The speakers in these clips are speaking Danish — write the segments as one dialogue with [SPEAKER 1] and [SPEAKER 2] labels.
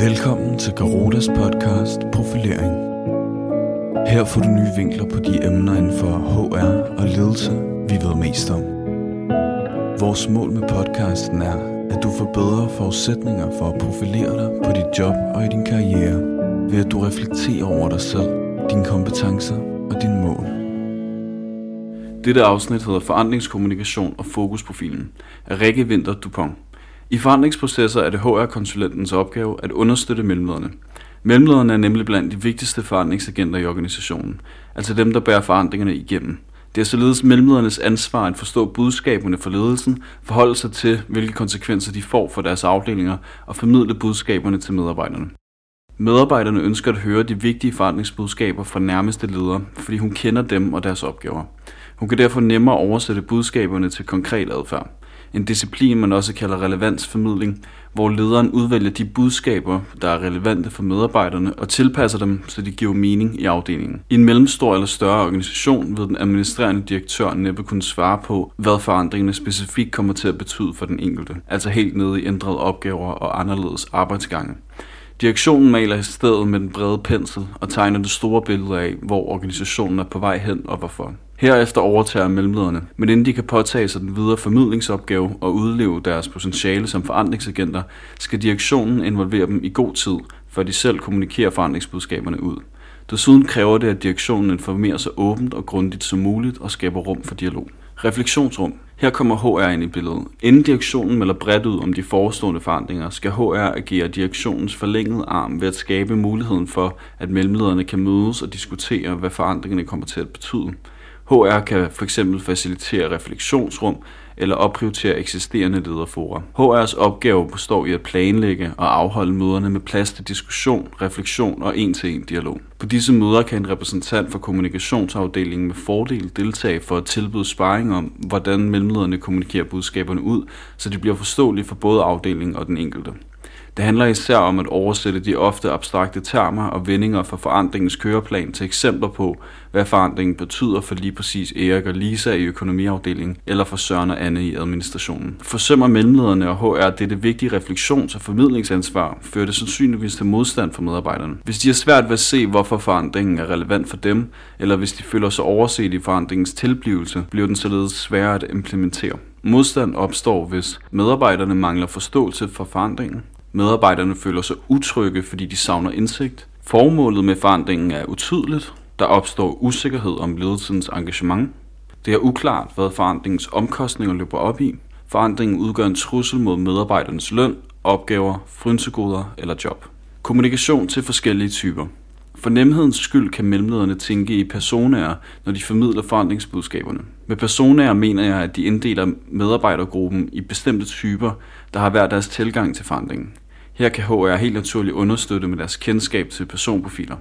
[SPEAKER 1] Velkommen til Garotas podcast Profilering. Her får du nye vinkler på de emner inden for HR og ledelse, vi ved mest om. Vores mål med podcasten er, at du får bedre forudsætninger for at profilere dig på dit job og i din karriere, ved at du reflekterer over dig selv, dine kompetencer og dine mål.
[SPEAKER 2] Dette afsnit hedder Forandringskommunikation og Fokusprofilen af Rikke Winter Dupont. I forandringsprocesser er det HR-konsulentens opgave at understøtte mellemlederne. Mellemlederne er nemlig blandt de vigtigste forandringsagenter i organisationen, altså dem, der bærer forandringerne igennem. Det er således mellemledernes ansvar at forstå budskaberne for ledelsen, forholde sig til, hvilke konsekvenser de får for deres afdelinger og formidle budskaberne til medarbejderne. Medarbejderne ønsker at høre de vigtige forandringsbudskaber fra nærmeste leder, fordi hun kender dem og deres opgaver. Hun kan derfor nemmere oversætte budskaberne til konkret adfærd en disciplin, man også kalder relevansformidling, hvor lederen udvælger de budskaber, der er relevante for medarbejderne, og tilpasser dem, så de giver mening i afdelingen. I en mellemstor eller større organisation vil den administrerende direktør næppe kunne svare på, hvad forandringerne specifikt kommer til at betyde for den enkelte, altså helt nede i ændrede opgaver og anderledes arbejdsgange. Direktionen maler i stedet med den brede pensel og tegner det store billede af, hvor organisationen er på vej hen og hvorfor. Herefter overtager mellemlederne, men inden de kan påtage sig den videre formidlingsopgave og udleve deres potentiale som forandringsagenter, skal direktionen involvere dem i god tid, før de selv kommunikerer forandringsbudskaberne ud. Desuden kræver det, at direktionen informerer sig åbent og grundigt som muligt og skaber rum for dialog. Refleksionsrum. Her kommer HR ind i billedet. Inden direktionen melder bredt ud om de forestående forandringer, skal HR agere direktionens forlængede arm ved at skabe muligheden for, at mellemlederne kan mødes og diskutere, hvad forandringerne kommer til at betyde. HR kan fx facilitere refleksionsrum eller opprioritere eksisterende lederfora. HR's opgave består i at planlægge og afholde møderne med plads til diskussion, refleksion og en-til-en dialog. På disse møder kan en repræsentant for kommunikationsafdelingen med fordel deltage for at tilbyde sparring om, hvordan mellemlederne kommunikerer budskaberne ud, så de bliver forståelige for både afdelingen og den enkelte. Det handler især om at oversætte de ofte abstrakte termer og vendinger fra forandringens køreplan til eksempler på, hvad forandringen betyder for lige præcis Erik og Lisa i økonomiafdelingen, eller for Søren og Anne i administrationen. Forsømmer mellemlederne og HR dette vigtige refleksions- og formidlingsansvar, fører det sandsynligvis til modstand for medarbejderne. Hvis de har svært ved at se, hvorfor forandringen er relevant for dem, eller hvis de føler sig overset i forandringens tilblivelse, bliver den således sværere at implementere. Modstand opstår, hvis medarbejderne mangler forståelse for forandringen, Medarbejderne føler sig utrygge, fordi de savner indsigt. Formålet med forandringen er utydeligt. Der opstår usikkerhed om ledelsens engagement. Det er uklart, hvad forandringens omkostninger løber op i. Forandringen udgør en trussel mod medarbejdernes løn, opgaver, frynsegoder eller job. Kommunikation til forskellige typer. For nemhedens skyld kan mellemlederne tænke i personaer, når de formidler forandringsbudskaberne. Med personaer mener jeg, at de inddeler medarbejdergruppen i bestemte typer, der har hver deres tilgang til forandringen. Her kan HR helt naturligt understøtte med deres kendskab til personprofiler.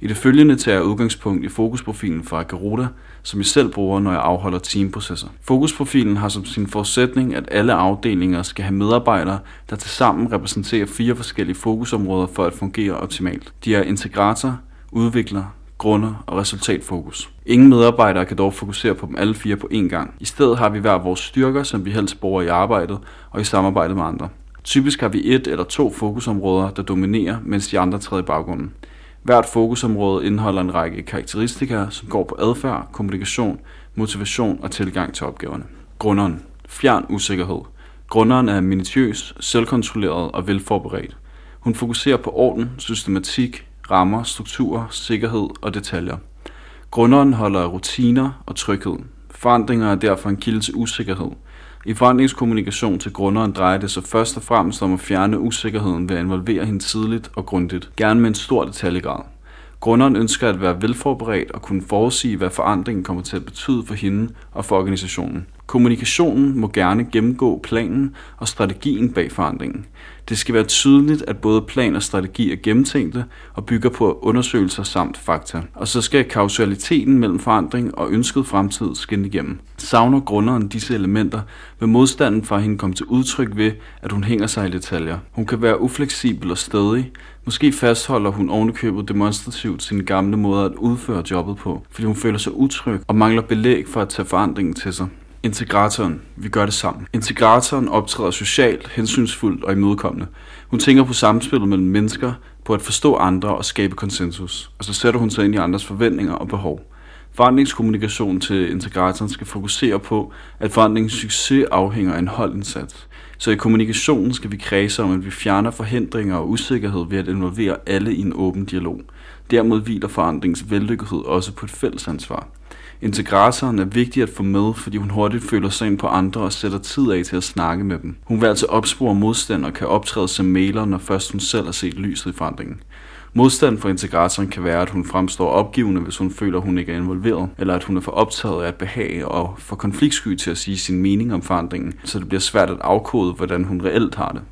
[SPEAKER 2] I det følgende tager jeg udgangspunkt i fokusprofilen fra Garuda, som jeg selv bruger, når jeg afholder teamprocesser. Fokusprofilen har som sin forudsætning, at alle afdelinger skal have medarbejdere, der tilsammen repræsenterer fire forskellige fokusområder for at fungere optimalt. De er integrator, udvikler, grunder og resultatfokus. Ingen medarbejdere kan dog fokusere på dem alle fire på én gang. I stedet har vi hver vores styrker, som vi helst bruger i arbejdet og i samarbejde med andre. Typisk har vi et eller to fokusområder, der dominerer, mens de andre træder i baggrunden. Hvert fokusområde indeholder en række karakteristika, som går på adfærd, kommunikation, motivation og tilgang til opgaverne. Grunderen. Fjern usikkerhed. Grunderen er minutiøs, selvkontrolleret og velforberedt. Hun fokuserer på orden, systematik, rammer, strukturer, sikkerhed og detaljer. Grunderen holder rutiner og tryghed. Forandringer er derfor en kilde til usikkerhed. I forandringskommunikation til grunderen drejer det sig først og fremmest om at fjerne usikkerheden ved at involvere hende tidligt og grundigt, gerne med en stor detaljegrad. Grunderen ønsker at være velforberedt og kunne forudsige, hvad forandringen kommer til at betyde for hende og for organisationen. Kommunikationen må gerne gennemgå planen og strategien bag forandringen. Det skal være tydeligt, at både plan og strategi er gennemtænkte og bygger på undersøgelser samt fakta. Og så skal kausaliteten mellem forandring og ønsket fremtid skinne igennem. Savner grunderen disse elementer, vil modstanden fra hende komme til udtryk ved, at hun hænger sig i detaljer. Hun kan være ufleksibel og stedig. Måske fastholder hun ovenikøbet demonstrativt sine gamle måder at udføre jobbet på, fordi hun føler sig utryg og mangler belæg for at tage forandringen til sig. Integratoren. Vi gør det sammen. Integratoren optræder socialt, hensynsfuldt og imødekommende. Hun tænker på samspillet mellem mennesker, på at forstå andre og skabe konsensus. Og så sætter hun sig ind i andres forventninger og behov. Forandringskommunikation til integratoren skal fokusere på, at forandringens succes afhænger af en holdindsats. Så i kommunikationen skal vi kredse om, at vi fjerner forhindringer og usikkerhed ved at involvere alle i en åben dialog. Dermed hviler forandringens vellykkethed også på et fælles ansvar. Integratoren er vigtig at få med, fordi hun hurtigt føler sig ind på andre og sætter tid af til at snakke med dem. Hun vil altså opspore modstand og kan optræde som maler, når først hun selv har set lyset i forandringen. Modstand for integratoren kan være, at hun fremstår opgivende, hvis hun føler, at hun ikke er involveret, eller at hun er for optaget af at behage og for konfliktsky til at sige sin mening om forandringen, så det bliver svært at afkode, hvordan hun reelt har det.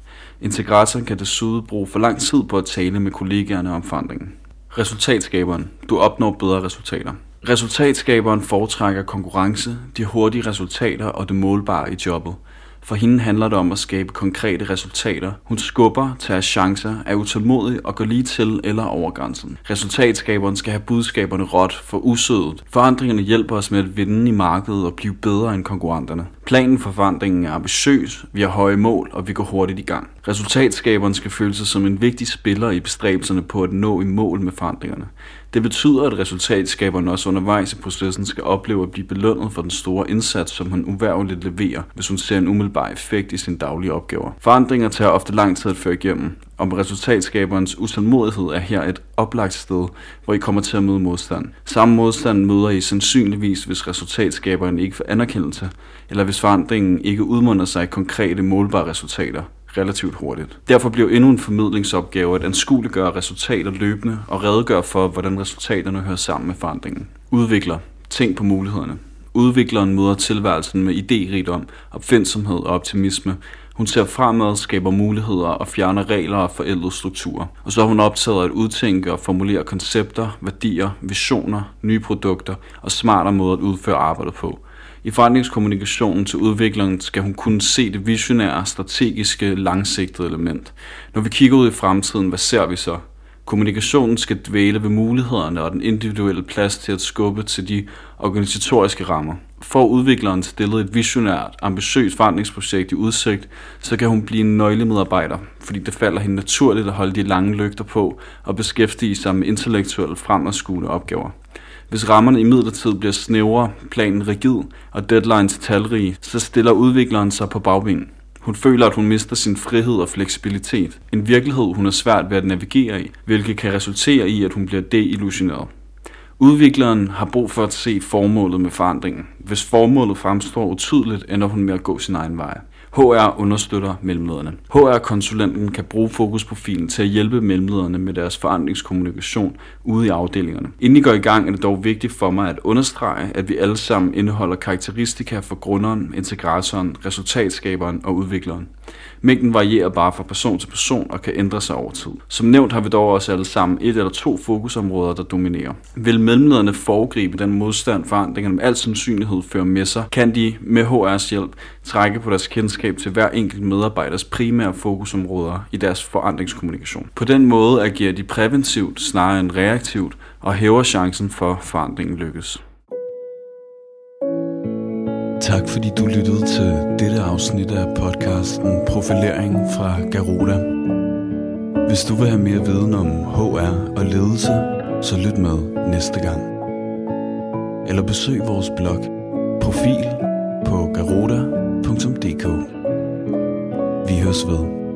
[SPEAKER 2] Integratoren kan desuden bruge for lang tid på at tale med kollegaerne om forandringen. Resultatskaberen. Du opnår bedre resultater. Resultatskaberen foretrækker konkurrence, de hurtige resultater og det målbare i jobbet. For hende handler det om at skabe konkrete resultater. Hun skubber, tager chancer, er utålmodig og går lige til eller over grænsen. Resultatskaberen skal have budskaberne råt for usødet. Forandringerne hjælper os med at vinde i markedet og blive bedre end konkurrenterne. Planen for forandringen er ambitiøs, vi har høje mål, og vi går hurtigt i gang. Resultatskaberen skal føle sig som en vigtig spiller i bestræbelserne på at nå i mål med forandringerne. Det betyder, at resultatskaberen også undervejs i processen skal opleve at blive belønnet for den store indsats, som hun uværligt leverer, hvis hun ser en umiddelbar effekt i sine daglige opgaver. Forandringer tager ofte lang tid at føre igennem, og resultatskaberens utålmodighed er her et oplagt sted, hvor I kommer til at møde modstand. Samme modstand møder I sandsynligvis, hvis resultatskaberen ikke får anerkendelse, eller hvis forandringen ikke udmunder sig i konkrete målbare resultater relativt hurtigt. Derfor bliver endnu en formidlingsopgave at anskueliggøre resultater løbende og redegøre for, hvordan resultaterne hører sammen med forandringen. Udvikler. Tænk på mulighederne. Udvikleren møder tilværelsen med idérigdom, opfindsomhed og optimisme. Hun ser fremad, skaber muligheder og fjerner regler og forældede strukturer. Og så er hun optaget af at udtænke og formulere koncepter, værdier, visioner, nye produkter og smartere måder at udføre arbejdet på. I forretningskommunikationen til udviklingen skal hun kunne se det visionære, strategiske, langsigtede element. Når vi kigger ud i fremtiden, hvad ser vi så? Kommunikationen skal dvæle ved mulighederne og den individuelle plads til at skubbe til de organisatoriske rammer. For udvikleren stillet et visionært, ambitiøst forandringsprojekt i udsigt, så kan hun blive en nøglemedarbejder, fordi det falder hende naturligt at holde de lange lygter på og beskæftige sig med intellektuelt fremadskuende opgaver. Hvis rammerne i midlertid bliver snævre, planen rigid og deadlines talrige, så stiller udvikleren sig på bagvind. Hun føler, at hun mister sin frihed og fleksibilitet. En virkelighed, hun er svært ved at navigere i, hvilket kan resultere i, at hun bliver deillusioneret. Udvikleren har brug for at se formålet med forandringen. Hvis formålet fremstår utydeligt, ender hun med at gå sin egen vej. HR understøtter mellemlederne. HR-konsulenten kan bruge fokusprofilen til at hjælpe mellemlederne med deres forandringskommunikation ude i afdelingerne. Inden I går i gang, er det dog vigtigt for mig at understrege, at vi alle sammen indeholder karakteristika for grunderen, integratoren, resultatskaberen og udvikleren. Mængden varierer bare fra person til person og kan ændre sig over tid. Som nævnt har vi dog også alle sammen et eller to fokusområder, der dominerer. Vil mellemlederne foregribe den modstand, forandringerne med al sandsynlighed fører med sig, kan de med HR's hjælp trække på deres kendskab til hver enkelt medarbejders primære fokusområder i deres forandringskommunikation. På den måde agerer de præventivt snarere end reaktivt og hæver chancen for at forandringen lykkes.
[SPEAKER 1] Tak fordi du lyttede til dette afsnit af podcasten Profilering fra Garuda. Hvis du vil have mere viden om HR og ledelse, så lyt med næste gang. Eller besøg vores blog Profil på garuda.dk. Vi høres ved.